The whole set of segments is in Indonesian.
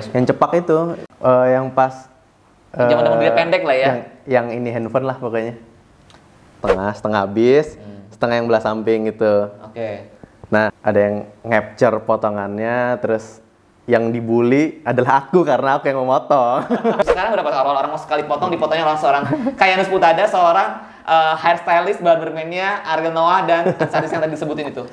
Yang cepak itu eh, yang pas eh, Zaman mobilnya pendek lah ya. Yang, yang ini handphone lah pokoknya. Tengah, setengah habis, Hmm. setengah yang belah samping gitu. Oke. Nah, ada yang capture potongannya, terus yang dibully adalah aku karena aku yang memotong. Sekarang udah pas awal orang mau sekali potong dipotongnya langsung seorang Kayanus Putada, seorang eh, hairstylist, barberman-nya Ariel Noah dan sadis yang tadi disebutin itu.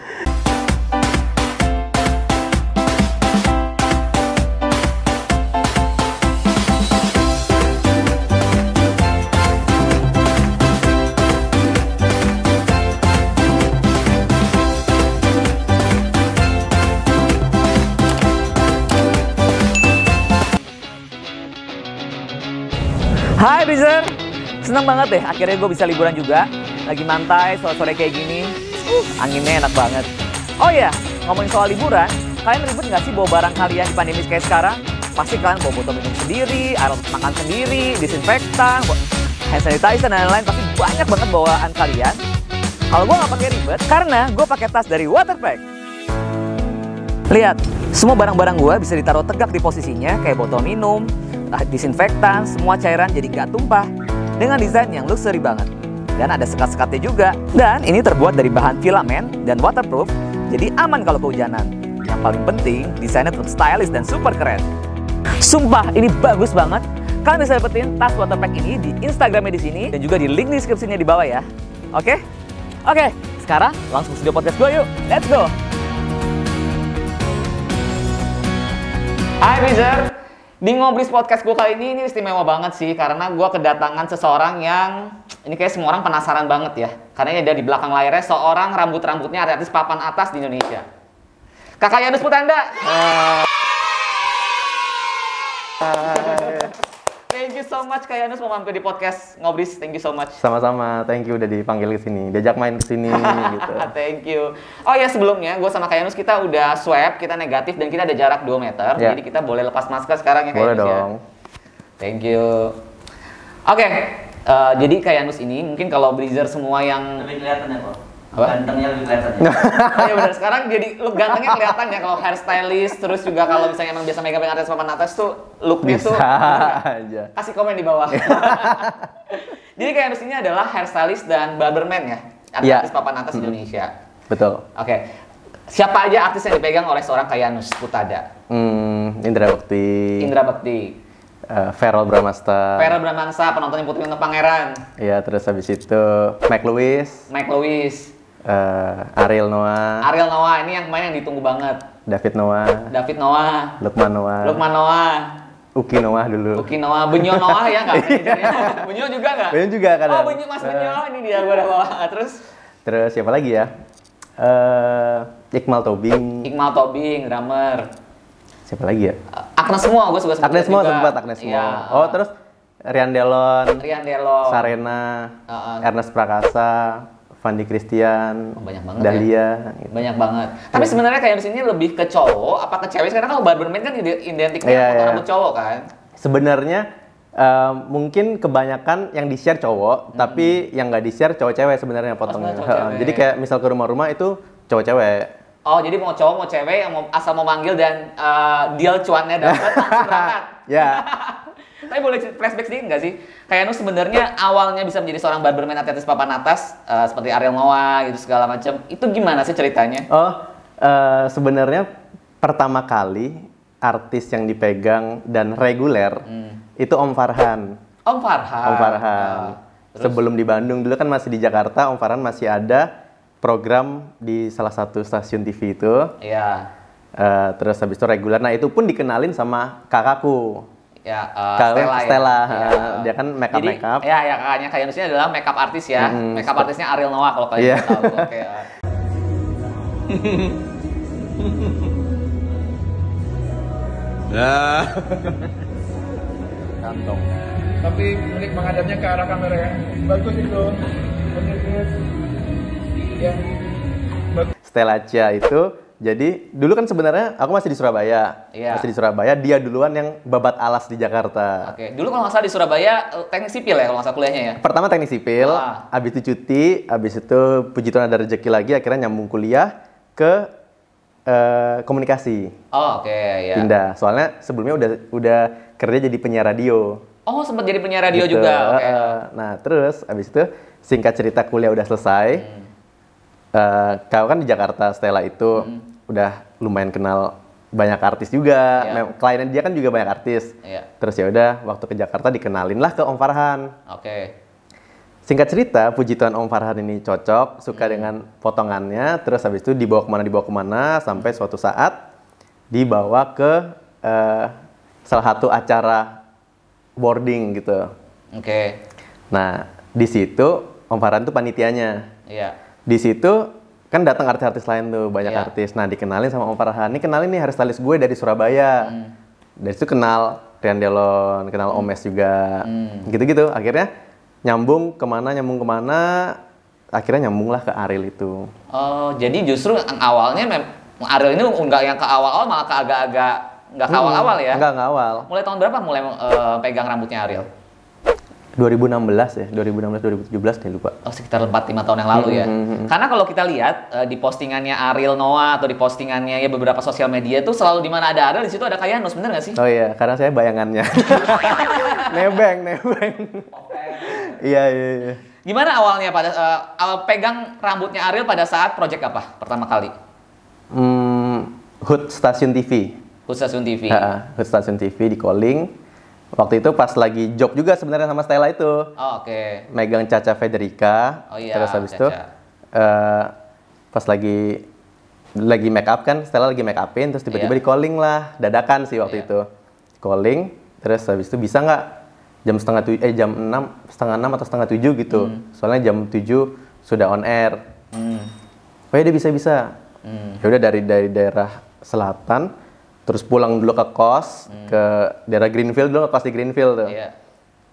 Bizer, seneng banget deh akhirnya gue bisa liburan juga. Lagi mantai sore-sore kayak gini, uh, anginnya enak banget. Oh iya, ngomongin soal liburan, kalian ribet nggak sih bawa barang kalian di pandemi kayak sekarang? Pasti kalian bawa botol minum sendiri, air makan sendiri, disinfektan, hand sanitizer dan lain-lain. Pasti banyak banget bawaan kalian. Kalau gue nggak pakai ribet, karena gue pakai tas dari Waterpack. Lihat, semua barang-barang gue bisa ditaruh tegak di posisinya kayak botol minum, disinfektan, semua cairan jadi nggak tumpah dengan desain yang luxury banget. Dan ada sekat-sekatnya juga. Dan ini terbuat dari bahan filamen dan waterproof, jadi aman kalau kehujanan. Yang paling penting, desainnya tetap stylish dan super keren. Sumpah, ini bagus banget. Kalian bisa dapetin tas waterpack ini di Instagramnya di sini dan juga di link deskripsinya di bawah ya. Oke? Oke, sekarang langsung studio podcast gue yuk. Let's go! Hai Bizer, di Ngobris Podcast gue kali ini ini istimewa banget sih karena gue kedatangan seseorang yang ini kayak semua orang penasaran banget ya karena ini ada di belakang layarnya seorang rambut-rambutnya artis papan atas di Indonesia. Kakak Yanus Putanda. You so much Kak Yanus mau mampir di podcast Ngobris. Thank you so much. Sama-sama, thank you udah dipanggil ke sini, diajak main ke sini gitu. Thank you. Oh ya sebelumnya gue sama Kak Yanus kita udah swab, kita negatif dan kita ada jarak 2 meter. Ya. Jadi kita boleh lepas masker sekarang ya Kak Boleh Yanus ya. dong. Thank you. Oke, eh, jadi Kak Yanus ini mungkin kalau Blizzard semua yang lebih kelihatan ya kok Apa? gantengnya lebih kelihatan ya Oh iya benar sekarang jadi look gantengnya kelihatan ya kalau hairstylist terus juga kalau misalnya emang biasa makeup yang papan atas tuh looknya Bisa tuh aja. kasih komen di bawah. jadi Kak Yanus ini adalah hairstylist dan barberman ya, Iya. artis papan atas Indonesia. Betul. Oke. Siapa aja artis yang dipegang oleh seorang Kayanus Putada? Hmm, Indra Bekti, Indra Bekti, eh, Feral Bramasta, Vera Bramangsa, penonton yang putih untuk pangeran, ya terus habis itu Mike Lewis, Mike Lewis, eh, Ariel Noah, Ariel Noah ini yang main yang ditunggu banget. David Noah, David Noah, Lukman Noah, Lukman Noah, Uki Noah dulu. Uki Noah, Benyo Noah ya nggak? manajernya? Benyo juga nggak? Benyo juga kadang. Oh Benyo, Mas Benyo, ini dia gue udah bawa. Terus Terus siapa lagi ya? Eh, Iqmal Tobing, Iqmal Tobing, drummer. siapa lagi ya? Agnes semua, gue suka Agnes juga. sempat Agnes Mo. Iya. Oh terus Rian Delon, Rian Delo. Sarena, Heeh. Ernest Prakasa, Fandi Christian, Oh, banyak banget Dahlia. gitu. Banyak banget. Tapi sebenarnya kayak di sini lebih ke cowok apa ke cewek? Karena kalau barberman kan ide- identiknya Iya, potong iya. rambut cowok kan. Sebenarnya eh, mungkin kebanyakan yang di share cowok, tapi yang nggak di share cowok cewek sebenarnya potongnya. Hmm. cowok Heeh. cewek. Jadi kayak misal ke rumah-rumah itu cowok cewek. Oh, jadi mau cowok mau cewek yang mau asal mau manggil dan eh, deal cuannya dapat langsung berangkat. Ya, Tapi boleh flashback sedikit nggak sih? Kayak Nu sebenarnya awalnya bisa menjadi seorang barberman atletis papan atas eh, seperti Ariel Noah gitu segala macam. Itu gimana sih ceritanya? oh eh, sebenarnya pertama kali artis yang dipegang dan reguler itu Om Farhan. Om Farhan. Om Farhan. Ah, terus? Sebelum di Bandung dulu kan masih di Jakarta, Om Farhan masih ada program di salah satu stasiun TV itu. Iya. Eh, terus habis itu reguler. Nah itu pun dikenalin sama kakakku. Ya, eh, Kalau Stella, Stella, ya. Iya. dia kan makeup- Jadi, makeup. Ya, ya kakaknya kayak ini adalah makeup artis ya. Mm, makeup artisnya Ariel Noah kalau kalian Iya. tahu. Oke. eh. Kantong. tapi milik menghadapnya ke arah kamera ya bagus itu bagus ya bagus Stella Chia itu jadi dulu kan sebenarnya aku masih di Surabaya. Iya. Masih di Surabaya, dia duluan yang babat alas di Jakarta. Oke. Dulu kalau nggak salah di Surabaya eh, teknik sipil ya kalau nggak salah kuliahnya ya. Pertama teknik sipil, Ah. habis itu cuti, habis itu puji Tuhan ada rezeki lagi, akhirnya nyambung kuliah ke eh, komunikasi Oh, oke ya. pindah. Soalnya sebelumnya udah udah kerja jadi penyiar radio. Oh, sempat jadi penyiar radio Gitu, juga. Oke. eh, Nah terus abis itu singkat cerita kuliah udah selesai. Hmm. Eh, kau kan di Jakarta Stella itu udah lumayan kenal banyak artis juga. Iya. Mem- Kliennya dia kan juga banyak artis. Iya. Terus ya udah waktu ke Jakarta dikenalin lah ke Om Farhan. Oke. Singkat cerita, puji Tuhan Om Farhan ini cocok, suka Hmm. dengan potongannya, terus habis itu dibawa ke mana dibawa ke mana, sampai suatu saat dibawa ke eh, salah satu acara boarding gitu. Oke. Nah, di situ Om Farhan tuh panitianya. Iya. Di situ kan datang artis-artis lain tuh, banyak Iya. artis. Nah, dikenalin sama Om Farhan. Ini kenalin nih hairstylist gue dari Surabaya. Hmm. Dari situ kenal Rian Delon, kenal Omes juga. Hmm. Gitu-gitu. Akhirnya nyambung ke mana, nyambung ke mana. Akhirnya nyambunglah ke Ariel itu. Oh, jadi justru awalnya mem Ariel ini nggak yang ke awal-awal malah ke agak-agak nggak ke awal-awal ya? Enggak, enggak awal. Mulai tahun berapa mulai eh, pegang rambutnya Ariel? 2016 ya, 2016 2017 nih lupa. Oh, sekitar 4-5 tahun yang lalu ya. Karena kalau kita lihat eh, di postingannya Ariel Noah atau di postingannya ya beberapa sosial media itu selalu di mana ada Ariel di situ ada Kayanus, bener nggak sih? Oh iya, karena saya bayangannya. nebeng, nebeng. iya, iya, iya. Gimana awalnya pada eh, awal pegang rambutnya Ariel pada saat project apa pertama kali? Hmm, Hood Stasiun TV. Khusus Stasiun TV. Ha, Hood Stasiun TV di calling. Waktu itu pas lagi job juga sebenarnya sama Stella itu. Oh, oke. Megang Caca Federica. Oh iya, Terus habis itu eh, pas lagi lagi make up kan, Stella lagi make upin, terus tiba-tiba Iya. di calling lah, dadakan sih waktu Iya. itu. Calling, terus habis itu bisa nggak jam setengah tujuh, eh jam enam, setengah enam atau setengah tujuh gitu. Soalnya jam tujuh sudah on air. Hmm. Oh ya dia bisa bisa. Hmm. Ya udah dari dari daerah selatan, terus pulang dulu ke kos ke daerah Greenfield dulu ke kos di Greenfield tuh. Hmm. Iya.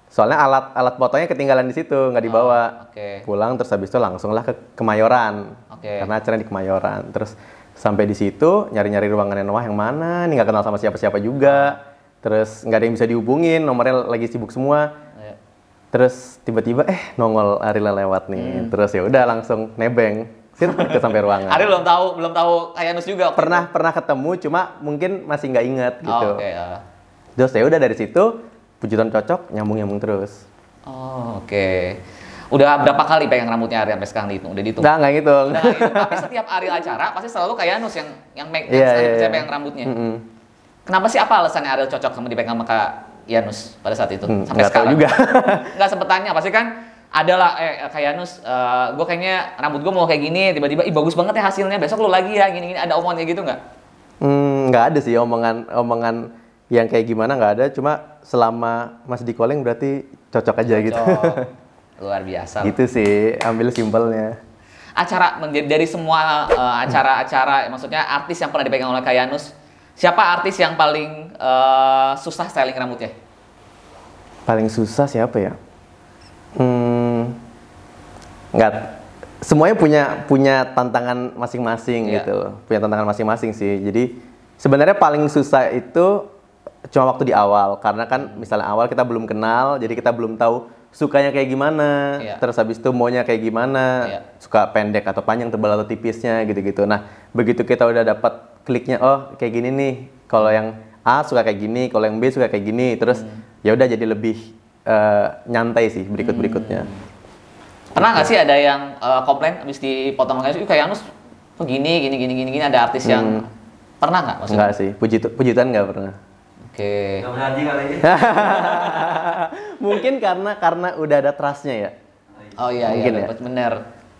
Soalnya alat alat fotonya ketinggalan di situ nggak dibawa. Oh, oke. Pulang terus habis itu langsung lah ke Kemayoran. Oke. Karena acaranya di Kemayoran. Terus sampai di situ nyari-nyari ruangan Noah yang mana, nih nggak kenal sama siapa-siapa juga. Terus nggak ada yang bisa dihubungin, nomornya lagi sibuk semua. Iya. Terus tiba-tiba eh nongol Arila lewat nih. Hmm. Terus ya udah langsung nebeng. Ke sampai ruangan. Ariel belum tahu belum tahu Kayanus juga. pernah pernah ketemu cuma mungkin masih nggak inget itu. gitu. Oh, oke. ah. Terus ya udah dari situ puji Tuhan cocok nyambung nyambung terus. Oh, oke. Udah berapa kali pegang rambutnya Ariel sampai sekarang dihitung? Udah dihitung? Nggak nggak ngitung. Udah nggak hitung. Tapi setiap Ariel acara pasti selalu Kayanus yang yang make yang iya, saya iya. pegang rambutnya. Mm-mm. Kenapa sih apa alasannya Ariel cocok sama dipegang sama Kak Yanus pada saat itu? Hmm, Sampai sekarang. juga. Nggak sempet tanya, pasti kan ada lah eh Kak Yanus, gue kayaknya rambut gue mau kayak gini, tiba-tiba ih bagus banget ya hasilnya, besok lu lagi ya gini-gini ada omongan kayak gitu nggak? Hmm, nggak ada sih omongan omongan yang kayak gimana nggak ada. Cuma selama masih di calling berarti cocok aja gitu. Cocok. Luar biasa. gitu sih, ambil simpelnya. Acara dari semua eh, acara-acara, maksudnya artis yang pernah dipegang oleh Kak Yanus, siapa artis yang paling eh, susah styling rambutnya? Paling susah siapa ya? Hmm, nggak. Semuanya punya punya tantangan masing-masing Iya. gitu, punya tantangan masing-masing sih. Jadi sebenarnya paling susah itu cuma waktu di awal, karena kan misalnya awal kita belum kenal, jadi kita belum tahu sukanya kayak gimana, Iya. terus habis itu maunya kayak gimana, Iya. suka pendek atau panjang, tebal atau tipisnya gitu-gitu. Nah begitu kita udah dapat kliknya, oh kayak gini nih, kalau yang A suka kayak gini, kalau yang B suka kayak gini, terus ya udah jadi lebih eh, nyantai sih berikut-berikutnya. Pernah nggak sih ada yang eh, komplain habis dipotong kayak "Ih, kayak Yanus begini, gini, gini, gini, gini, ada artis yang pernah nggak maksudnya? Enggak sih, puji puji Tuhan nggak pernah. Oke. Mungkin karena karena udah ada trustnya ya. Oh iya Mungkin iya ya. bener.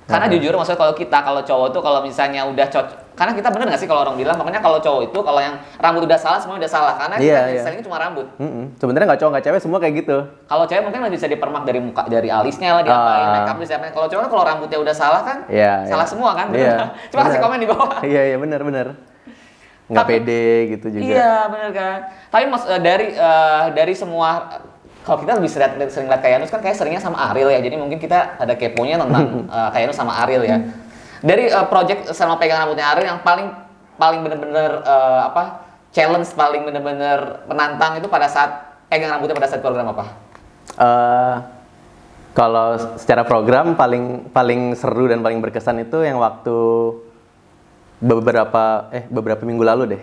Karena jujur maksudnya kalau kita kalau cowok tuh kalau misalnya udah cocok karena kita bener nggak sih kalau orang bilang makanya kalau cowok itu kalau yang rambut udah salah semuanya udah salah karena Iya, kita iya. stylingnya cuma rambut. Mm-mm. Sebenarnya nggak cowok nggak cewek semua kayak gitu. Kalau cewek mungkin masih bisa dipermak dari muka dari alisnya lah diapain Ah. make up siapa. Kalau cowok kan kalau rambutnya udah salah kan Iya. salah iya. semua kan. Iya. Coba kasih bener. komen di bawah. Iya iya benar benar. Nggak Tapi- pede gitu juga. Iya bener kan. Tapi mas eh, dari eh, dari semua kalau kita lebih sering, sering lihat Kayanus kan kayak seringnya sama Ariel ya. Jadi mungkin kita ada keponya tentang eh, Kayanus sama Ariel ya. Dari eh, project sama pegang rambutnya Ariel yang paling paling bener-bener eh, apa challenge paling bener-bener menantang itu pada saat pegang rambutnya pada saat program apa? Eh, kalau secara program paling paling seru dan paling berkesan itu yang waktu beberapa eh beberapa minggu lalu deh.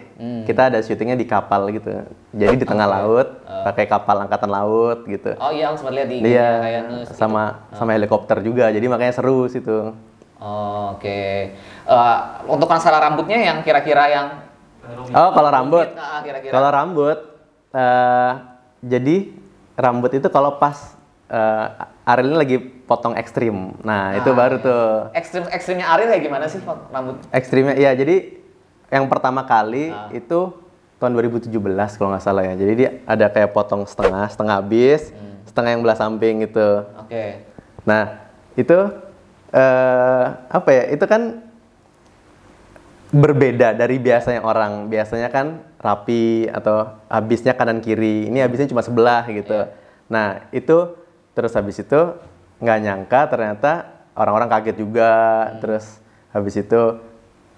Kita ada syutingnya di kapal gitu. Jadi di tengah laut, pakai kapal angkatan laut gitu. Oh iya, sempat lihat di Iya, kayak nus. sama sama helikopter juga. Jadi makanya seru situ. Oh, Oke. Eh, untuk masalah rambutnya yang kira-kira yang Oh, kalau rambut. Ah, kira-kira. Kalau rambut eh jadi rambut itu kalau pas eh Ariel ini lagi potong ekstrim. Nah, itu Ah, baru iya. tuh. ekstrim ekstrimnya Ariel kayak gimana sih rambut? Ekstrimnya iya, jadi yang pertama kali Ah. itu tahun 2017 kalau nggak salah ya. Jadi dia ada kayak potong setengah, setengah habis, Hmm. setengah yang belah samping gitu. Oke. Nah, itu eh apa ya? Itu kan berbeda dari biasanya orang. Biasanya kan rapi atau habisnya kanan kiri. Ini habisnya cuma sebelah gitu. Iya. Nah, itu terus habis itu nggak nyangka ternyata orang-orang kaget juga. Hmm. Terus habis itu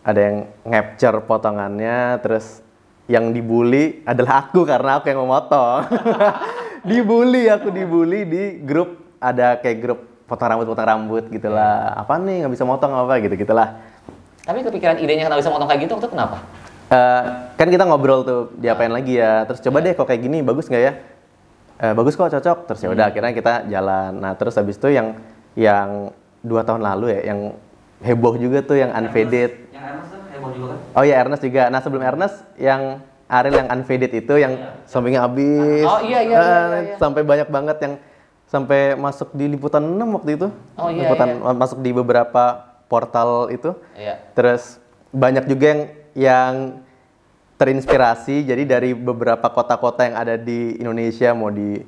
ada yang ngapture potongannya, terus yang dibully adalah aku karena aku yang memotong. dibully aku dibully di grup ada kayak grup potong rambut potong rambut gitulah. Apa nih nggak bisa motong apa gitu gitulah. Tapi kepikiran idenya kenapa bisa motong kayak gitu waktu itu kenapa? Eh, kan kita ngobrol tuh diapain lagi ya terus coba Iya. deh kok kayak gini bagus nggak ya Eh, bagus kok cocok terus ya Hmm. udah akhirnya kita jalan nah terus habis itu yang yang dua tahun lalu ya yang heboh juga tuh yang unfaded Yang Ernest kan heboh juga kan? oh iya Ernest juga nah sebelum Ernest yang Ariel yang unfaded itu yang sampingnya habis Oh, iya, iya, Eh, iya, iya, iya. sampai banyak banget yang sampai masuk di liputan 6 waktu itu Oh, iya, liputan iya. masuk di beberapa portal itu Iya. Terus banyak juga yang yang terinspirasi jadi dari beberapa kota-kota yang ada di Indonesia mau di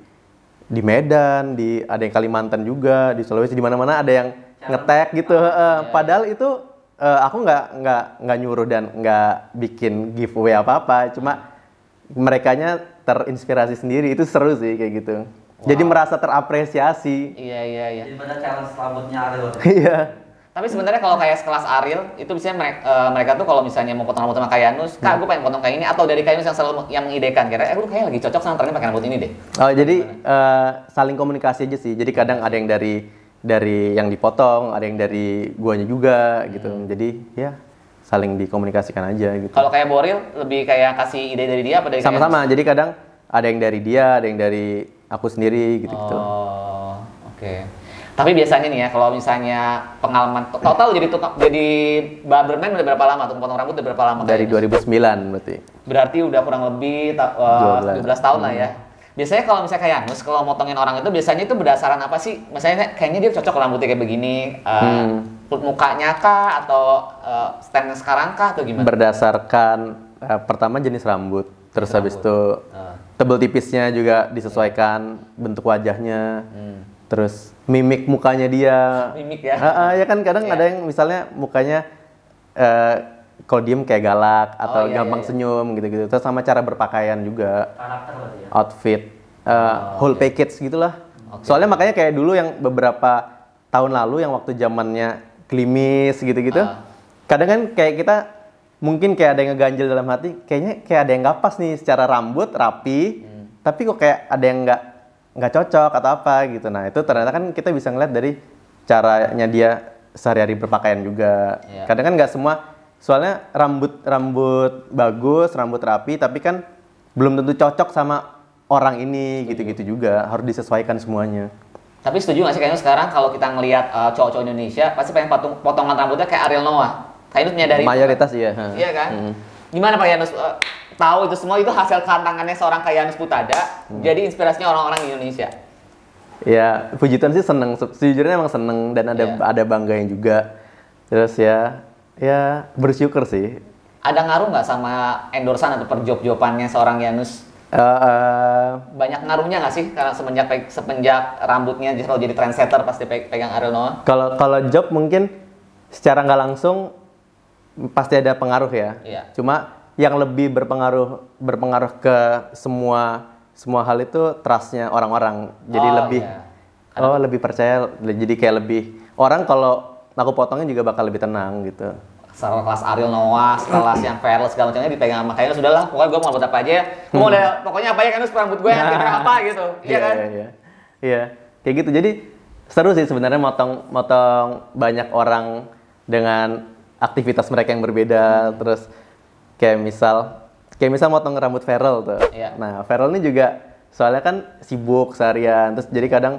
di Medan, di ada yang Kalimantan juga, di Sulawesi di mana-mana ada yang ngetek gitu. Eh, padahal itu eh, aku nggak nggak nggak nyuruh dan nggak bikin giveaway apa-apa, cuma merekanya terinspirasi sendiri itu seru sih kayak gitu. Jadi merasa terapresiasi. Iya iya iya. Jadi pada challenge rambutnya Ariel. Iya. Tapi sebenarnya kalau kayak sekelas Ariel itu biasanya mereka, mereka tuh kalau misalnya mau potong rambut sama Kayanus, kak gue pengen potong kayak ini atau dari Kayanus yang selalu yang mengidekan kira, eh gue kayak lagi cocok sama trennya pakai rambut ini deh. Oh jadi eh, saling komunikasi aja sih. Jadi kadang ada yang dari dari yang dipotong, ada yang dari guanya juga gitu. Jadi ya saling dikomunikasikan aja gitu. Kalau kayak Boril lebih kayak kasih ide dari dia apa dari? Sama-sama. Jadi kadang ada yang dari dia, ada yang dari aku sendiri gitu-gitu. Oh, oke. Tapi biasanya nih ya, kalau misalnya pengalaman total jadi tukang jadi barberman udah berapa lama tuh potong rambut udah berapa lama? Dari Kayanus? 2009 berarti. Berarti udah kurang lebih ta- eh, 12. 12 tahun lah ya. Biasanya kalau misalnya kayak Yanus, kalau motongin orang itu biasanya itu berdasarkan apa sih? Misalnya kayaknya dia cocok rambutnya kayak begini, eh, Hmm. mukanya kah atau uh, stand sekarang kah atau gimana? Berdasarkan eh, pertama jenis rambut, terus habis itu Ah. tebel tipisnya juga disesuaikan bentuk wajahnya. Hmm. Terus mimik mukanya dia. Mimik ya. Ah, ah, ya kan kadang Iya. ada yang misalnya mukanya eh, kalau diem kayak galak atau iya, gampang iya, iya. senyum gitu-gitu. Terus sama cara berpakaian juga, Karakter ya. outfit, eh, whole package gitulah. Soalnya makanya kayak dulu yang beberapa tahun lalu yang waktu zamannya klimis gitu-gitu. Ah. Kadang kan kayak kita mungkin kayak ada yang ngeganjel dalam hati, kayaknya kayak ada yang nggak pas nih secara rambut rapi, Hmm. tapi kok kayak ada yang nggak nggak cocok atau apa gitu. Nah itu ternyata kan kita bisa ngeliat dari caranya dia sehari-hari berpakaian juga. Iya. Kadang kan nggak semua, soalnya rambut rambut bagus, rambut rapi, tapi kan belum tentu cocok sama orang ini gitu-gitu juga. Harus disesuaikan semuanya. Tapi setuju nggak sih kayaknya sekarang kalau kita ngelihat uh, cowok-cowok Indonesia pasti pengen patung, potongan rambutnya kayak Ariel Noah. Kayaknya itu, Mayoritas kan? iya. Iya kan? Hmm. Gimana Pak Yanus? Uh, tahu itu semua itu hasil tantangannya seorang kayak Yanus Putada, Hmm. jadi inspirasinya orang-orang di Indonesia. Ya, puji Tuhan sih seneng. Se- Sejujurnya emang seneng dan ada Iya. ada bangganya juga. Terus ya, ya bersyukur sih. Ada ngaruh nggak sama endorsan atau perjob-jobannya seorang Yanus? Eh, eh, Banyak ngaruhnya nggak sih? Karena semenjak semenjak rambutnya selalu jadi trendsetter pasti pe- pegang Ariel Noah. Kalau kalau job mungkin secara nggak langsung pasti ada pengaruh ya. Iya. Cuma yang lebih berpengaruh berpengaruh ke semua semua hal itu trustnya orang-orang. Jadi Oh, lebih iya. oh lebih percaya. Jadi kayak lebih orang kalau aku potongnya juga bakal lebih tenang gitu. Setelah kelas Ariel Noah, kelas yang Fearless segala macamnya dipegang sama kayaknya sudah lah, pokoknya gue mau rambut apa aja, gue mau lihat pokoknya apa ya kan rambut gue yang apa gitu, iya kan? Iya, iya. Iya, kayak gitu. Jadi seru sih sebenarnya motong motong banyak orang dengan aktivitas mereka yang berbeda terus kayak misal kayak misal motong rambut Feral tuh Iya. nah Feral ini juga soalnya kan sibuk seharian terus jadi kadang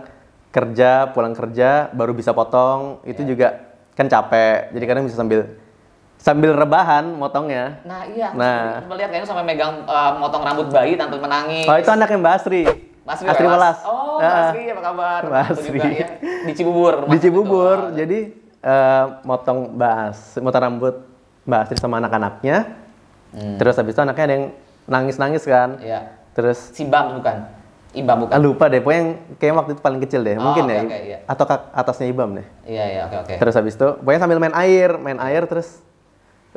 kerja pulang kerja baru bisa potong itu Iya. juga kan capek jadi kadang bisa sambil sambil rebahan motongnya Nah iya, Nah. nah. lihat kayaknya sampai megang eh, motong rambut bayi tanpa menangis. oh itu anaknya Mbak Asri Mas Asri. Welas Oh, Mas Asri apa kabar? Mbak Asri. juga ya. Di Cibubur. di Cibubur itu. jadi eh, motong Mbak As motong rambut Mbak sama anak-anaknya terus habis itu anaknya ada yang nangis-nangis kan Hmm. Iya. terus Si Bam bukan? Ibam bukan? ah, lupa deh pokoknya yang kayak waktu itu paling kecil deh Oh, mungkin oke, ya oke, iya. atau kak- atasnya Ibam deh Iya iya oke oke. terus habis itu pokoknya sambil main air main air terus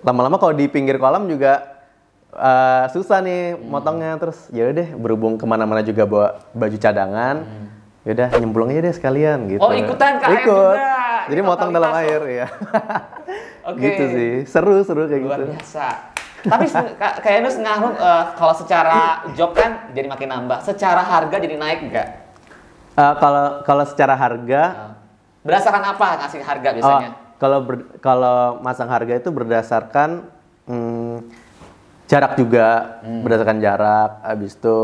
lama-lama kalau di pinggir kolam juga eh, susah nih Hmm. motongnya terus ya udah deh berhubung ke mana-mana juga bawa baju cadangan ya udah nyemplung aja deh sekalian gitu Hmm. Oh, ikutan ke air ikut juga. Jadi motong dalam air ya Oke. gitu sih seru seru kayak Luar gitu biasa. Tapi kayaknya ngaruh eh, kalau secara job kan jadi makin nambah. Secara harga jadi naik enggak? Eh, kalau kalau secara harga Nah, Berdasarkan apa ngasih harga Oh, biasanya? kalau ber- kalau masang harga itu berdasarkan hmm, jarak juga, Hmm. berdasarkan jarak, habis itu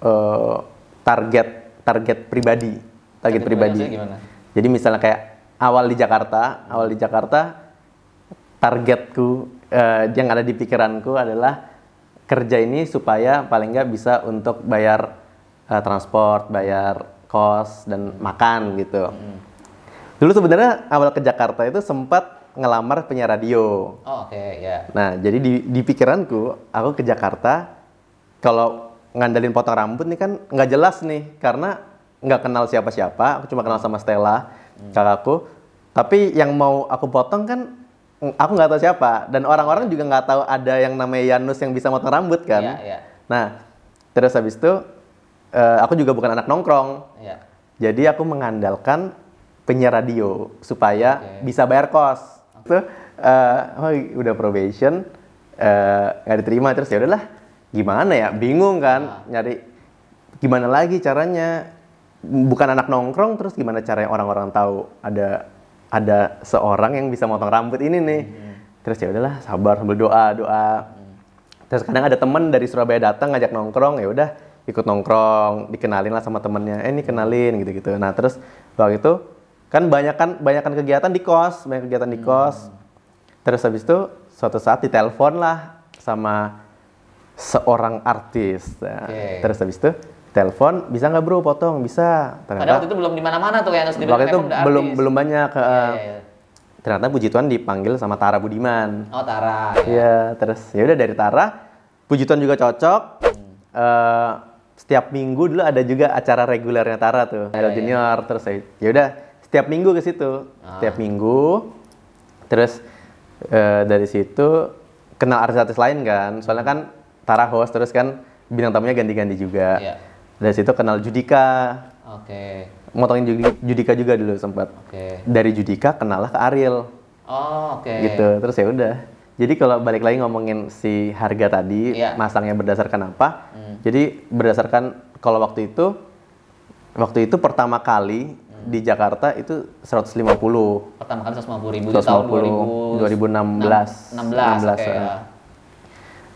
eh, target target pribadi, target, Target pribadi. Jadi misalnya kayak awal di Jakarta, awal di Jakarta targetku eh, yang ada di pikiranku adalah kerja ini supaya paling nggak bisa untuk bayar eh, transport, bayar kos dan makan gitu. Dulu sebenarnya awal ke Jakarta itu sempat ngelamar penyiar radio. Oh, oke ya. Nah, jadi di, di pikiranku, aku ke Jakarta, kalau ngandelin potong rambut nih kan nggak jelas nih, karena nggak kenal siapa-siapa, aku cuma kenal sama Stella, kakakku. Tapi yang mau aku potong kan, mm, aku nggak tahu siapa, dan orang-orang juga nggak tahu ada yang namanya Yanus yang bisa potong rambut kan. Iya, iya. Nah, terus habis itu, eh, aku juga bukan anak nongkrong, Iya. jadi aku mengandalkan penyiar radio supaya Oke. bisa bayar kos. Tuh, eh, oh, udah probation, eh, nggak diterima terus ya udahlah. Gimana ya? Bingung kan nyari gimana lagi caranya? Bukan anak nongkrong terus gimana caranya orang-orang tahu ada ada seorang yang bisa motong rambut ini nih. Terus ya udahlah, sabar sambil doa, doa. Terus kadang ada temen dari Surabaya datang ngajak nongkrong, ya udah ikut nongkrong, dikenalin lah sama temennya, eh ini kenalin gitu-gitu. Nah terus waktu itu kan banyak kan banyakan kegiatan di kos, banyak kegiatan di kos. Terus habis itu suatu saat ditelepon lah sama seorang artis. Nah, Oke. Terus habis itu telepon, bisa nggak bro potong? Bisa. Padahal waktu Ternyata itu belum di mana-mana tuh kayak harus waktu itu belum artis. belum banyak. Iya, eh, iya, iya. Ternyata puji Tuhan dipanggil sama Tara Budiman. Oh, Tara. ya. Iya, terus ya udah dari Tara, puji Tuhan juga cocok. Eh, setiap minggu dulu ada juga acara regulernya Tara tuh, Idol iya. Junior. Terus saya, ya udah setiap minggu ke situ, Ah. setiap minggu. Terus eh, dari situ kenal artis-artis lain kan, soalnya kan Tara host terus kan bintang tamunya ganti-ganti juga. Iya. Dari situ kenal Judika, Oke. motongin Judi- Judika juga dulu sempat. Oke. Dari Judika kenal lah ke Ariel Oh, oke. gitu terus ya udah jadi kalau balik lagi ngomongin si harga tadi Iya. masangnya berdasarkan apa jadi berdasarkan kalau waktu itu waktu itu pertama kali di Jakarta itu 150 Pertama kali 150 ribu di tahun 150 2016. 2016 oke ya. ya.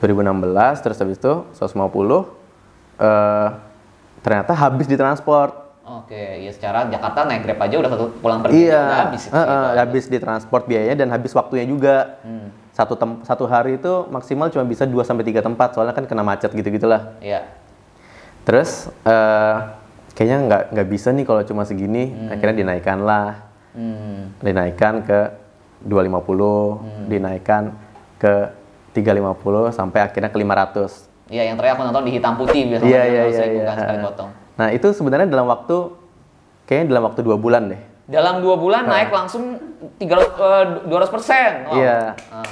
2016 terus habis itu 150 eh ternyata habis di transport Oke, ya secara Jakarta naik Grab aja udah satu pulang pergi iya udah habis eh, eh, gitu. habis di transport biayanya dan habis waktunya juga Hmm. satu tem- satu hari itu maksimal cuma bisa 2 sampai tiga tempat soalnya kan kena macet gitu-gitulah Iya. Terus eh kayaknya nggak nggak bisa nih kalau cuma segini. Akhirnya dinaikkan lah, Hmm. dinaikkan ke 250, dinaikkan ke 350 sampai akhirnya ke 500. Iya, yang terakhir aku nonton di hitam putih biasanya Iya iya iya. seribu iya. sekali potong. Nah itu sebenarnya dalam waktu kayaknya dalam waktu dua bulan deh. Dalam dua bulan naik langsung 300 200 persen. Iya. Ah,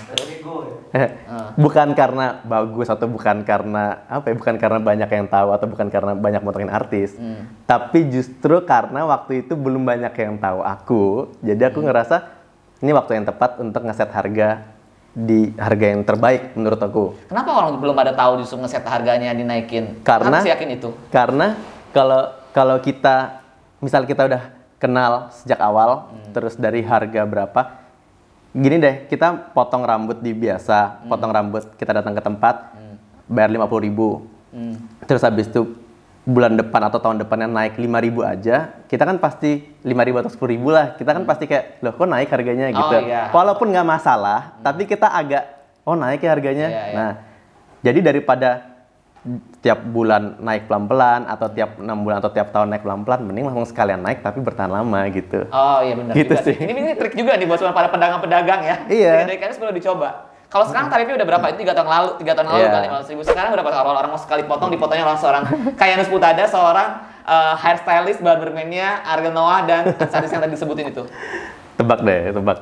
bukan karena bagus atau bukan karena apa ya? Bukan karena banyak yang tahu atau bukan karena banyak motongin artis. Tapi justru karena waktu itu belum banyak yang tahu aku. Jadi aku ngerasa ini waktu yang tepat untuk ngeset harga di harga yang terbaik menurut aku. kenapa orang belum ada tahu justru ngeset harganya dinaikin? Karena Kenapa sih yakin itu? Karena kalau kalau kita misal kita udah kenal sejak awal terus dari harga berapa gini deh, kita potong rambut di biasa, potong rambut kita datang ke tempat, bayar lima ribu. Hmm. Terus habis itu bulan depan atau tahun depannya naik 5000 aja, kita kan pasti 5000 atau 10000 lah. Kita kan pasti kayak, loh kok naik harganya gitu. iya. Walaupun nggak masalah, tapi kita agak, oh naik ya harganya. Iya, iya. Nah, jadi daripada tiap bulan naik pelan-pelan atau tiap enam bulan atau tiap tahun naik pelan-pelan, mending langsung sekalian naik tapi bertahan lama gitu. Oh iya benar Gitu juga. sih. Ini, ini trik juga nih buat para pedagang-pedagang ya. Iya. KNS perlu dicoba. Kalau sekarang tarifnya udah berapa? Itu tiga tahun lalu, tiga tahun lalu Iya. kan lima ribu. Sekarang berapa? Kalau orang mau sekali potong, dipotongnya langsung seorang kayak Nus Putada, seorang eh, hairstylist, barberman-nya Ariel Noah dan artis yang tadi disebutin itu. Tebak deh, tebak.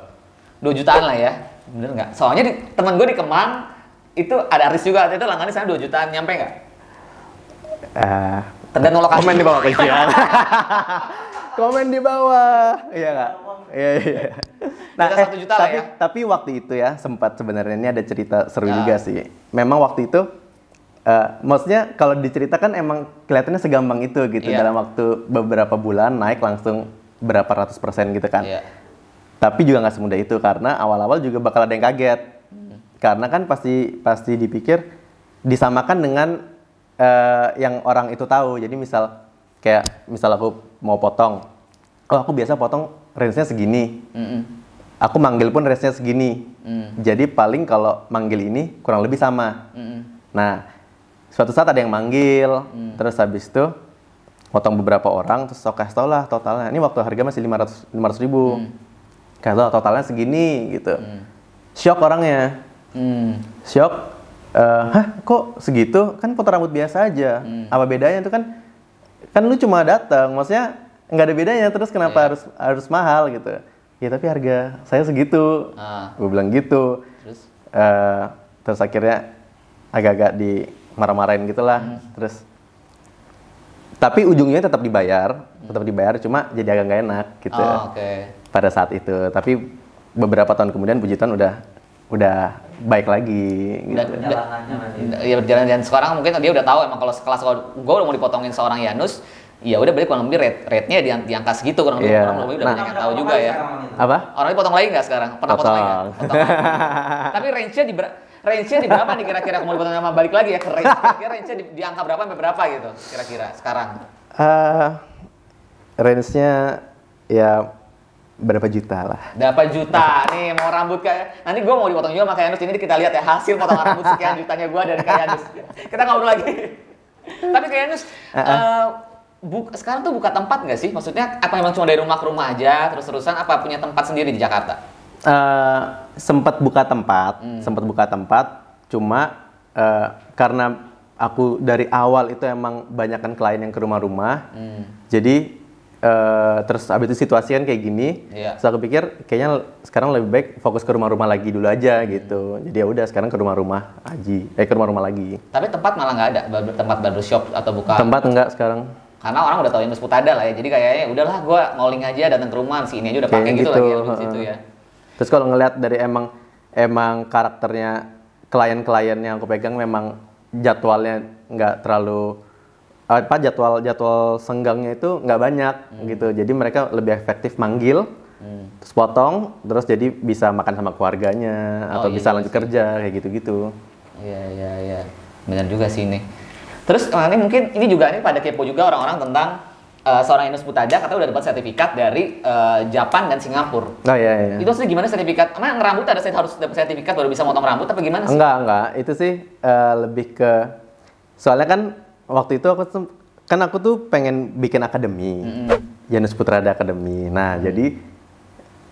2 jutaan lah ya. Bener nggak? Soalnya di, teman gue di Kemang itu ada artis juga itu langgannya sana 2 jutaan nyampe nggak? Eh, Tergantung lokasi. komen di bawah kecilan. komen di bawah. Iya nggak? Iya iya. Kita satu juta lah tapi, ya. tapi waktu itu ya sempat sebenarnya ini ada cerita seru Ya. juga sih. Memang waktu itu eh, maksudnya kalau diceritakan emang kelihatannya segampang itu gitu Iya. dalam waktu beberapa bulan naik langsung berapa ratus persen gitu kan. Iya. Tapi juga nggak semudah itu karena awal-awal juga bakal ada yang kaget. Karena kan pasti pasti dipikir disamakan dengan eh, yang orang itu tahu. Jadi misal kayak misal aku mau potong, oh aku biasa potong range-nya segini. Mm-mm. Aku manggil pun range-nya segini. Mm. Jadi paling kalau manggil ini kurang lebih sama. Mm-mm. Nah, suatu saat ada yang manggil, Hmm. terus habis itu potong beberapa orang, terus sok kasih tau lah totalnya. Ini waktu harga masih 500 500 ribu. Hmm. Kasih tau totalnya segini gitu. Shock orangnya. Mm. Shock. eh, Hah, kok segitu? Kan potong rambut biasa aja. Hmm. Apa bedanya tuh kan? Kan lu cuma datang, maksudnya nggak ada bedanya. Terus kenapa Iya. harus harus mahal gitu? Ya tapi harga saya segitu. Ah. Gue bilang gitu. Terus? Eh, terus akhirnya agak-agak dimarah-marahin gitulah Hmm. terus tapi ujungnya tetap dibayar tetap dibayar cuma jadi agak nggak enak gitu Oh, oke. pada saat itu tapi beberapa tahun kemudian puji Tuhan udah udah baik lagi gitu. Dan- nanti. ya berjalan dan sekarang mungkin dia udah tahu emang kalau sekelas kalau gue udah mau dipotongin seorang Yanus ya udah berarti kurang lebih rate rate nya di, di angka segitu kurang lebih Iya. kurang lebih udah Nah. banyak yang tahu juga ya. Apa? Orangnya potong lagi nggak sekarang? Pernah potong, lagi nggak? Potong. Potong lagi. tapi range nya di ber- range nya di berapa nih kira-kira? Mau dipotong sama balik lagi ya ke range kira range nya di, di angka berapa sampai berapa gitu kira-kira sekarang? Eh, range-nya ya berapa juta lah. Berapa juta? Nih mau rambut kayak nanti gue mau dipotong juga sama kayak Yanus ini kita lihat ya hasil potongan rambut sekian jutanya gue dari kayak Yanus kita ngobrol lagi. Tapi kayak Yanus eh, bu- sekarang tuh buka tempat nggak sih maksudnya apa memang cuma dari rumah ke rumah aja terus terusan apa punya tempat sendiri di Jakarta Eh, sempat buka tempat, Hmm. sempat buka tempat, cuma eh, karena aku dari awal itu emang banyakkan klien yang ke rumah-rumah, Hmm. jadi eh, terus abis itu situasi kan kayak gini, Iya. terus aku pikir kayaknya sekarang lebih baik fokus ke rumah-rumah lagi dulu aja gitu, jadi ya udah sekarang ke rumah-rumah aja, eh ke rumah-rumah lagi. tapi tempat malah nggak ada tempat barbershop atau buka Tempat enggak sekarang? Karena orang udah tahu Yanus Putada lah ya jadi kayaknya udahlah gue ngoling aja datang ke rumah si ini aja udah pakai gitu, gitu, lagi ya di heeh. situ ya Terus kalau ngelihat dari emang emang karakternya klien-klien yang aku pegang memang jadwalnya nggak terlalu apa jadwal jadwal senggangnya itu nggak banyak gitu. Jadi mereka lebih efektif manggil, terus potong, terus jadi bisa makan sama keluarganya Oh, atau iya bisa juga lanjut kerja kayak gitu-gitu. Iya iya iya. Benar juga sih ini. Terus eh, ini mungkin ini juga nih pada kepo juga orang-orang tentang eh, seorang Inus Putada katanya udah dapat sertifikat dari eh, Japan dan Singapura. Oh iya iya. Itu maksudnya gimana sertifikat? Emang ngerambut ada harus dapat sertifikat baru bisa motong rambut apa gimana sih? Enggak, enggak. Itu sih eh, lebih ke soalnya kan waktu itu aku kan aku tuh pengen bikin akademi. Janus Putrada Academy. Nah, jadi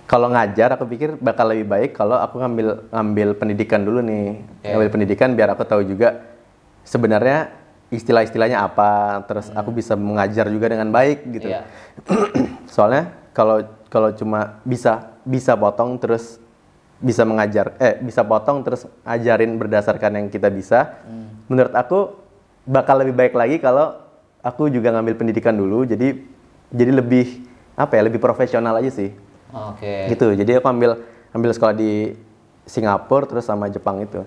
kalau ngajar aku pikir bakal lebih baik kalau aku ngambil ngambil pendidikan dulu nih. Oke. Ngambil pendidikan biar aku tahu juga sebenarnya istilah-istilahnya apa, terus aku bisa mengajar juga dengan baik gitu. Iya. Soalnya kalau kalau cuma bisa bisa potong terus bisa mengajar eh bisa potong terus ajarin berdasarkan yang kita bisa. Menurut aku bakal lebih baik lagi kalau aku juga ngambil pendidikan dulu jadi jadi lebih apa ya lebih profesional aja sih. Oke. Gitu. Jadi aku ambil ambil sekolah di Singapura terus sama Jepang itu.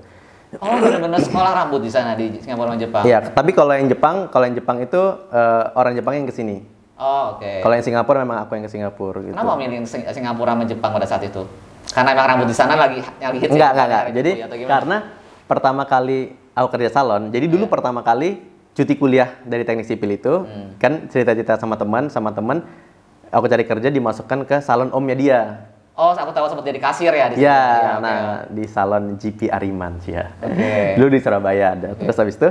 Oh benar-benar sekolah rambut di sana di Singapura sama Jepang. Iya, tapi kalau yang Jepang, kalau yang Jepang itu eh, orang Jepang yang ke sini. Oh oke. Kalau yang Singapura memang aku yang ke Singapura gitu. Kenapa milih Sing- Singapura sama Jepang pada saat itu? Karena emang rambut di sana lagi lagi hits ya, Enggak, enggak, enggak. Hari Jadi karena pertama kali aku kerja salon, jadi dulu Iya. pertama kali cuti kuliah dari teknik sipil itu, Hmm. kan cerita-cerita sama teman, sama teman, aku cari kerja dimasukkan ke salon omnya dia. Oh, aku tahu sempat jadi kasir ya di. Ya, oke. nah di salon GP Ariman sih ya. Oke. Dulu di Surabaya ada. Terus habis itu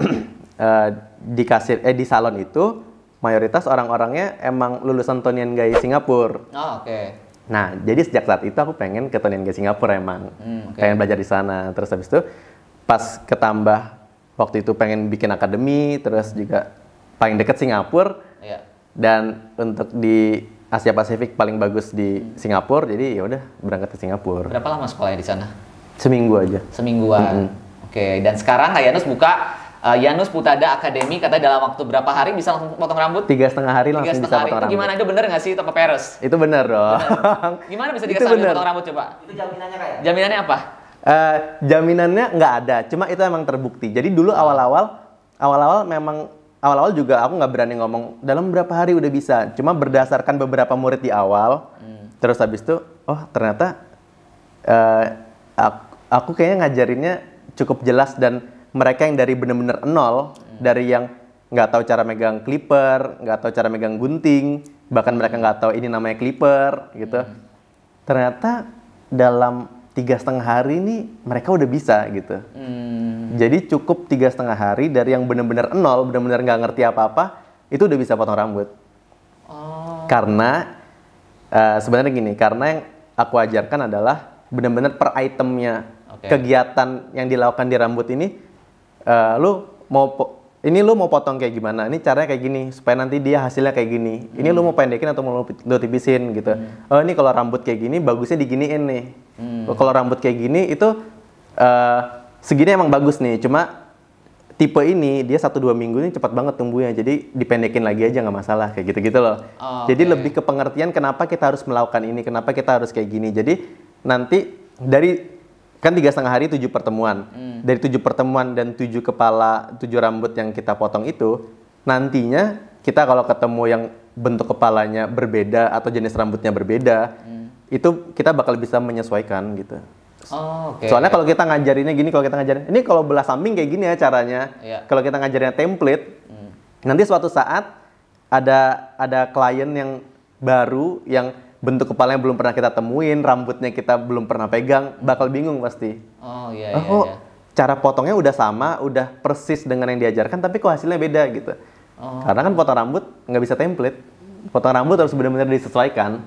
eh, di kasir eh di salon itu mayoritas orang-orangnya emang lulusan Tonian Gai Singapura. Oh, oke. Nah, jadi sejak saat itu aku pengen ke Tonian Gai Singapura emang. Hmm, oke. Pengen belajar di sana. Terus habis itu pas ketambah waktu itu pengen bikin akademi, terus juga paling deket Singapura Iya. dan untuk di Asia Pasifik paling bagus di Singapura. Jadi ya udah berangkat ke Singapura. Berapa lama sekolahnya di sana? Seminggu aja. Semingguan. Oke, dan sekarang Kak Yanus buka uh, Yanus Putada Academy katanya dalam waktu berapa hari bisa langsung potong rambut? Tiga setengah hari Tiga langsung bisa setengah hari. potong Itu rambut. gimana? Itu bener nggak sih? Apa peres? Itu bener dong. Gimana bisa Itu tiga setengah hari bener. potong rambut coba? Itu jaminannya kayak. Jaminannya apa? Eh, jaminannya nggak ada, cuma itu emang terbukti. Jadi dulu awal-awal, awal-awal memang awal-awal juga aku nggak berani ngomong dalam berapa hari udah bisa. Cuma berdasarkan beberapa murid di awal, terus habis itu, oh ternyata eh, aku, aku kayaknya ngajarinnya cukup jelas dan mereka yang dari bener-bener nol, dari yang nggak tahu cara megang clipper, nggak tahu cara megang gunting, bahkan mereka nggak tahu ini namanya clipper gitu. Ternyata dalam tiga setengah hari ini mereka udah bisa gitu. Hmm, Jadi cukup tiga setengah hari dari yang bener-bener nol, bener-bener nggak ngerti apa-apa, itu udah bisa potong rambut. oh, Karena eh, sebenarnya gini, karena yang aku ajarkan adalah bener-bener per itemnya Oke. kegiatan yang dilakukan di rambut ini, eh, lu mau ini lu mau potong kayak gimana? Ini caranya kayak gini supaya nanti dia hasilnya kayak gini. Ini lu mau pendekin atau mau lu pi- lu tipisin gitu. Oh ini kalau rambut kayak gini bagusnya diginiin nih. Oh, Kalau rambut kayak gini itu eh, segini emang bagus nih. Cuma tipe ini dia satu dua minggu ini cepat banget tumbuhnya. Jadi dipendekin lagi aja nggak masalah kayak gitu-gitu loh. Oh, Jadi oke. lebih ke pengertian kenapa kita harus melakukan ini, kenapa kita harus kayak gini. Jadi nanti dari kan tiga setengah hari tujuh pertemuan. Dari tujuh pertemuan dan tujuh kepala, tujuh rambut yang kita potong itu, nantinya kita kalau ketemu yang bentuk kepalanya berbeda atau jenis rambutnya berbeda, itu kita bakal bisa menyesuaikan gitu. Oh, oke. Soalnya kalau kita ngajarinnya gini, kalau kita ngajarin, ini kalau belah samping kayak gini ya caranya. Iya. Kalau kita ngajarinnya template, nanti suatu saat ada ada klien yang baru yang bentuk kepalanya belum pernah kita temuin, rambutnya kita belum pernah pegang, bakal bingung pasti. Oh iya Oh, iya. iya. cara potongnya udah sama, udah persis dengan yang diajarkan, tapi kok hasilnya beda gitu. Oh. Karena kan potong rambut nggak bisa template. Potong rambut harus benar-benar disesuaikan.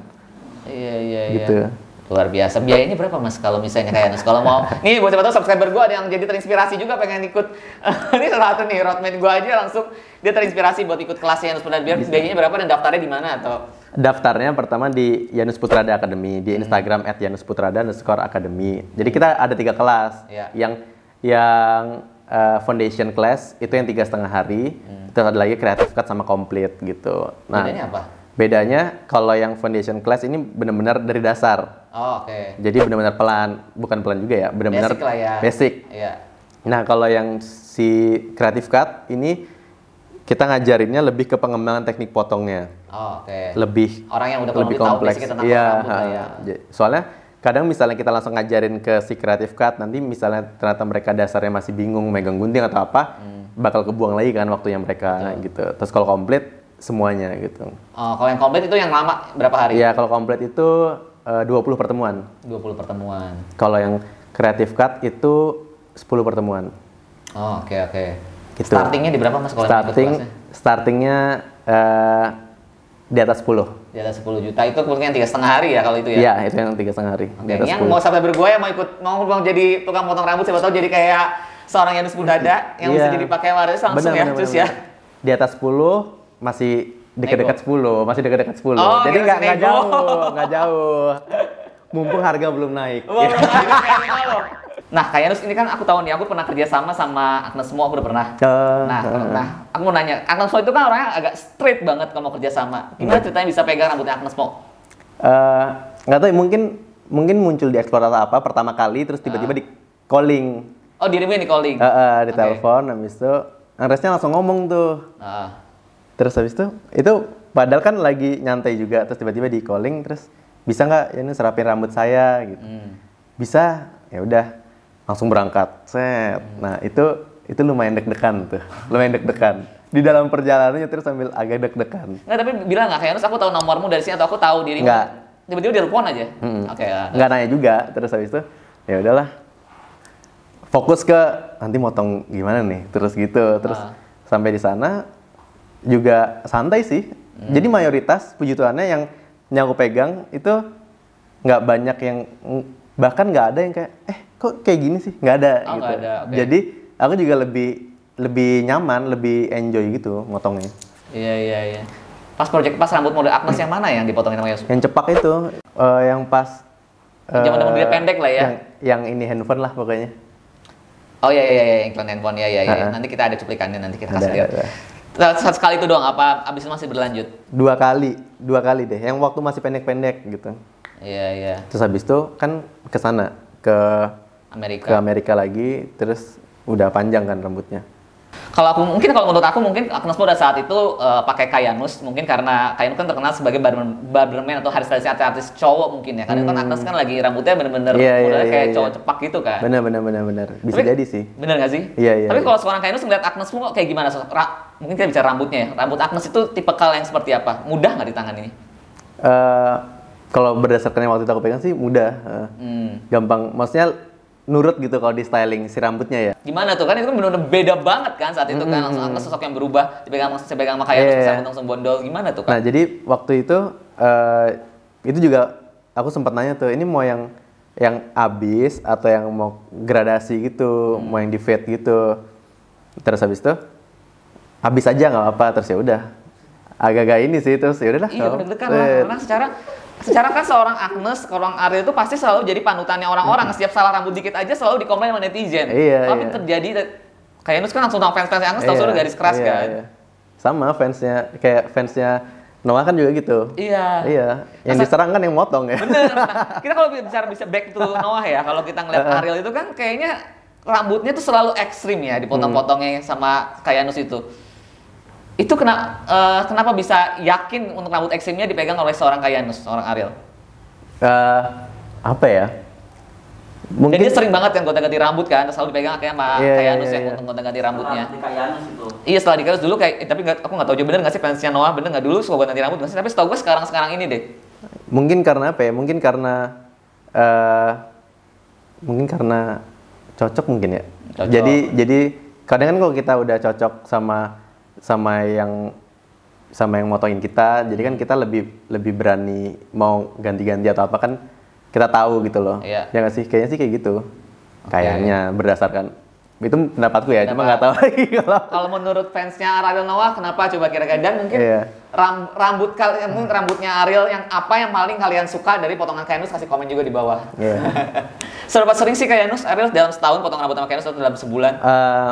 Iya iya iya. Luar biasa. Biayanya berapa mas kalau misalnya kayak Yanus? Kalau mau, nih buat siapa tahu subscriber gue ada yang jadi terinspirasi juga pengen ikut. ini salah satu nih, roadman gue aja langsung dia terinspirasi buat ikut kelasnya Yanus Putrada. Biar biayanya berapa dan daftarnya di mana atau? Daftarnya pertama di Yanus Putrada Academy di Instagram at Yanus Putrada underscore Academy. Jadi kita ada tiga kelas. Iya. Yang yang uh, foundation class itu yang tiga setengah hari. Terus ada lagi creative cut sama complete gitu. Nah, Bedanya apa? Bedanya kalau yang foundation class ini benar-benar dari dasar. Oh oke. Jadi benar-benar pelan, bukan pelan juga ya, benar-benar Basic lah ya. basic. Iya. Nah, kalau yang si creative cut ini kita ngajarinnya lebih ke pengembangan teknik potongnya Oh oke. lebih Orang yang udah lebih tahu kompleks. tentang Iya, rambut ya. Soalnya kadang misalnya kita langsung ngajarin ke si creative cut, nanti misalnya ternyata mereka dasarnya masih bingung megang gunting atau apa, Hmm. bakal kebuang lagi kan waktunya mereka gitu. Terus kalau komplit semuanya gitu. Oh kalau yang komplit itu yang lama berapa hari? Iya, kalau komplit itu eh, 20 pertemuan. 20 pertemuan. Kalau yang creative cut itu 10 pertemuan. Oh oke oke. Gitu. Startingnya di berapa mas kalau Starting startingnya eh, di atas 10. Di atas 10 juta itu mungkin tiga setengah hari ya kalau itu ya? Iya, itu yang tiga setengah hari. Oke, Di atas yang 10. mau sampai bergoya mau ikut mau mau jadi tukang potong rambut siapa tahu jadi kayak seorang Yanus Budada yang bisa Iya. jadi pakai waris langsung Bener, ya bener, bener, ya. Di atas 10 masih dekat-dekat 10, masih dekat-dekat 10. Oh, Jadi nggak nggak jauh, nggak jauh. Mumpung harga belum naik. Kayak gitu. Nah, kayak Yanus ini kan aku tahu nih, aku pernah kerja sama sama Agnes Mo, aku udah pernah. Eh, Nah, eh, nah, aku mau nanya, Agnes Mo itu kan orangnya agak straight banget kalau mau kerja sama. Gimana ceritanya bisa pegang rambutnya Agnes Mo? eh, nggak tahu mungkin mungkin muncul di atau apa pertama kali terus tiba-tiba di calling, Oh, dirimu yang di calling? Eh, eh, di Oke. telepon, habis itu Andresnya langsung ngomong tuh. Ah. Terus habis itu itu padahal kan lagi nyantai juga terus tiba-tiba di calling terus bisa nggak ya ini serapin rambut saya gitu Hmm. bisa ya udah langsung berangkat set nah itu itu lumayan deg-degan tuh lumayan deg-degan di dalam perjalanannya terus sambil agak deg-degan Nggak, tapi bilang nggak kayak Nus, aku tahu nomormu dari sini atau aku tahu dirimu. Nggak. Tiba-tiba dia telepon aja. Mm-mm. Oke. ya. nggak nanya juga terus habis itu ya udahlah fokus ke nanti motong gimana nih terus gitu terus Ah. sampai di sana juga santai sih Hmm. jadi mayoritas puji Tuhannya yang yang aku pegang itu nggak banyak yang bahkan nggak ada yang kayak eh kok kayak gini sih nggak ada Oh, gitu ada, oke. jadi aku juga lebih lebih nyaman lebih enjoy gitu motongnya Iya iya iya. Pas project pas rambut model Agnes yang mana yang dipotongin sama Yos? yang cepak itu eh, yang pas Zaman eh, mobil pendek lah ya. yang, yang ini handphone lah pokoknya Oh iya iya iya iklan handphone ya ya ya. Ha-ha. Nanti kita ada cuplikannya nanti kita kasih lihat. Satu sekali itu doang apa abis itu masih berlanjut? dua kali dua kali deh yang waktu masih pendek-pendek gitu Iya iya. terus habis itu kan ke sana ke ke Amerika. Amerika lagi terus udah panjang kan rambutnya Kalau aku mungkin kalau menurut aku mungkin Agnes pada saat itu eh, pakai Kayanus mungkin karena Kayanus kan terkenal sebagai barberman, barberman atau hairstylist artis cowok mungkin ya. Karena kan Agnes kan lagi rambutnya bener-bener Hmm. Iya, iya, kayak iya. cowok cepak gitu kan. bener bener bener bener bisa Tapi- jadi sih Bener gak sih? Iya, iya, Tapi iya. kalau seorang Kayanus ngeliat Agnes kok kayak gimana? Ra- mungkin kita bicara rambutnya ya. Rambut Agnes itu tipe kal yang seperti apa? Mudah nggak di tangan ini? Eh, kalau berdasarkan yang waktu itu aku pegang sih mudah eh. Hmm. gampang maksudnya nurut gitu kalau di styling si rambutnya ya Gimana tuh? Kan itu kan bener-bener beda banget kan saat itu kan. Langsung Agnes sosok yang berubah. Dipegang, dipegang sama Hmm, Iya, bisa iya. bentuk sembondol. Gimana tuh kan? Nah, jadi waktu itu eh, itu juga aku sempat nanya tuh, ini mau yang yang abis atau yang mau gradasi gitu, Hmm. mau yang di fade gitu. Terus habis itu habis aja nggak apa-apa, terus ya udah. Agak-agak ini sih terus ya udahlah. Iya, deg-degan lah. Karena secara secara kan seorang Agnes, seorang Ariel itu pasti selalu jadi panutannya orang-orang. Setiap salah rambut dikit aja selalu dikomplain sama netizen. Iya, Tapi iya. terjadi kayak Nus kan langsung sama fans-fans Agnes tahu iya, sudah garis keras iya, kan. iya. Sama fansnya kayak fansnya Noah kan juga gitu. Iya. Iya, yang Masa- diserang kan yang motong ya. Bener. Nah, kita kalau bicara bisa back to Noah ya, kalau kita ngeliat Ariel itu kan kayaknya rambutnya tuh selalu ekstrim ya, dipotong-potongnya sama kayak Nus itu. Itu kena, eh, kenapa bisa yakin untuk rambut ekstrimnya dipegang oleh seorang Kayanus, seorang Ariel? Eh, apa ya? Dan Mungkin dia sering banget kan gonta-ganti rambut kan, selalu dipegang kayak sama Iya, kayak iya, Anus ya iya. untuk gonta-ganti rambutnya. Kayanus itu. Iya setelah dikarus dulu kayak, eh, tapi nggak- aku nggak tahu juga bener nggak sih fansnya Noah bener nggak dulu suka gonta-ganti rambut nggak sih? Tapi setahu gue sekarang sekarang ini deh. mungkin karena apa ya? Mungkin karena eh mungkin karena cocok mungkin ya. Cocok. Jadi jadi kadang kan kalau kita udah cocok sama sama yang sama yang motongin kita, jadi kan kita lebih lebih berani mau ganti-ganti atau apa kan kita tahu gitu loh. Iya. Ya nggak sih? Kayaknya sih kayak gitu. Kayaknya berdasarkan itu pendapatku ya, cuma nggak tahu lagi kalau Kalau menurut fansnya Ariel Noah kenapa coba kira-kira dan mungkin Iya. ram- rambut kalian mungkin rambutnya Ariel yang apa yang paling kalian suka dari potongan Kayanus kasih komen juga di bawah. Iya. Seberapa sering sih Kayanus Ariel dalam setahun potong rambut sama Kayanus atau dalam sebulan? Eh,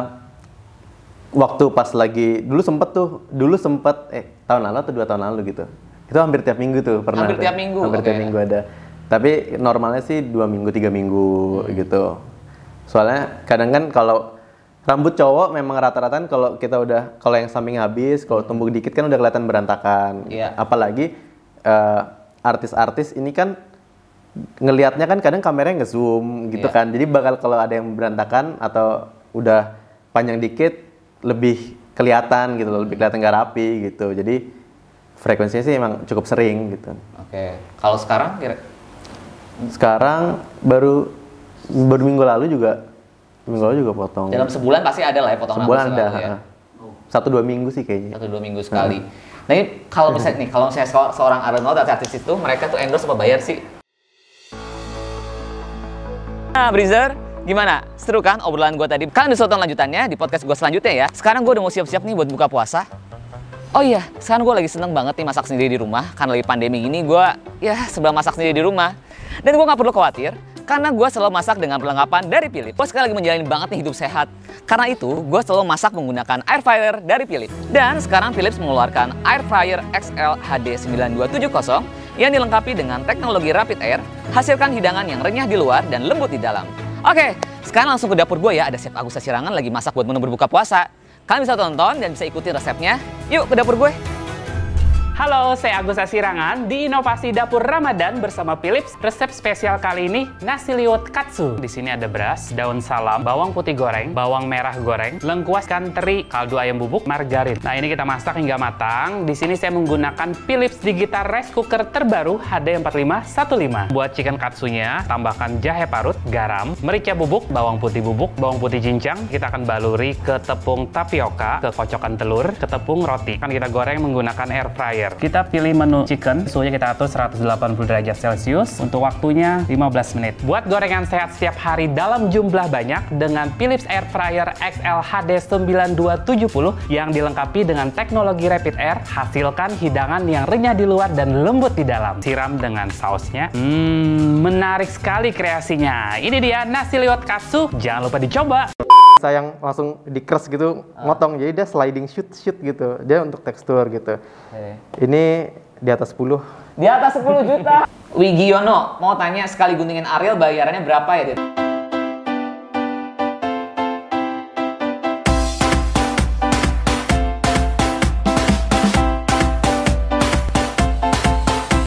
waktu pas lagi dulu sempet tuh dulu sempet eh tahun lalu atau dua tahun lalu gitu itu hampir tiap minggu tuh pernah Hampir tuh. tiap minggu, hampir tiap oke. minggu ada tapi normalnya sih dua minggu tiga minggu Hmm. gitu soalnya kadang kan kalau rambut cowok memang rata-rata kan kalau kita udah kalau yang samping habis kalau tumbuh dikit kan udah kelihatan berantakan Iya. apalagi eh, artis-artis ini kan ngelihatnya kan kadang kameranya nge-zoom gitu Iya. kan. Jadi bakal kalau ada yang berantakan atau udah panjang dikit lebih kelihatan gitu loh, lebih kelihatan gak rapi gitu. Jadi frekuensinya sih emang cukup sering gitu. Oke. Kalau sekarang kira Sekarang baru baru minggu lalu juga minggu lalu juga potong. dalam sebulan pasti ada lah ya potongan Sebulan rambut ada. selalu ya. Satu dua minggu sih kayaknya. satu dua minggu sekali. Nah ini kalau misalnya nih, kalau misalnya se- seorang Arnold atau artis itu mereka tuh endorse apa bayar sih? Nah, Breezer, gimana? Seru kan obrolan gue tadi? Kalian bisa tonton lanjutannya di podcast gue selanjutnya ya. Sekarang gue udah mau siap-siap nih buat buka puasa. Oh iya, sekarang gue lagi seneng banget nih masak sendiri di rumah. Karena lagi pandemi ini gue ya sebelah masak sendiri di rumah. Dan gue nggak perlu khawatir, karena gue selalu masak dengan perlengkapan dari Philips. Gue sekarang lagi menjalani banget nih hidup sehat. Karena itu, gue selalu masak menggunakan air fryer dari Philips. Dan sekarang Philips mengeluarkan air fryer XL HD 9270 yang dilengkapi dengan teknologi rapid air, hasilkan hidangan yang renyah di luar dan lembut di dalam. Oke, sekarang langsung ke dapur gue ya. Ada Chef Agus Sirangan lagi masak buat menu berbuka puasa. Kalian bisa tonton dan bisa ikuti resepnya. Yuk ke dapur gue. Halo, saya Agus Asirangan di Inovasi Dapur Ramadan bersama Philips. Resep spesial kali ini nasi liwet katsu. Di sini ada beras, daun salam, bawang putih goreng, bawang merah goreng, lengkuas ikan kaldu ayam bubuk, margarin. Nah, ini kita masak hingga matang. Di sini saya menggunakan Philips Digital Rice Cooker terbaru HD4515. Buat chicken katsunya, tambahkan jahe parut, garam, merica bubuk, bawang putih bubuk, bawang putih cincang. Kita akan baluri ke tepung tapioka, ke kocokan telur, ke tepung roti. Akan kita goreng menggunakan air fryer. Kita pilih menu chicken, suhunya kita atur 180 derajat Celcius untuk waktunya 15 menit. Buat gorengan sehat setiap hari dalam jumlah banyak dengan Philips Air Fryer XL HD 9270 yang dilengkapi dengan teknologi Rapid Air, hasilkan hidangan yang renyah di luar dan lembut di dalam. Siram dengan sausnya. Hmm, menarik sekali kreasinya. Ini dia nasi liwet katsu, jangan lupa dicoba. Saya yang langsung di crush gitu, motong. Jadi dia sliding shoot shoot gitu. Dia untuk tekstur gitu. Ini di atas 10. Di atas 10 juta. Wigiono, mau tanya sekali guntingin Ariel bayarannya berapa ya, Dit?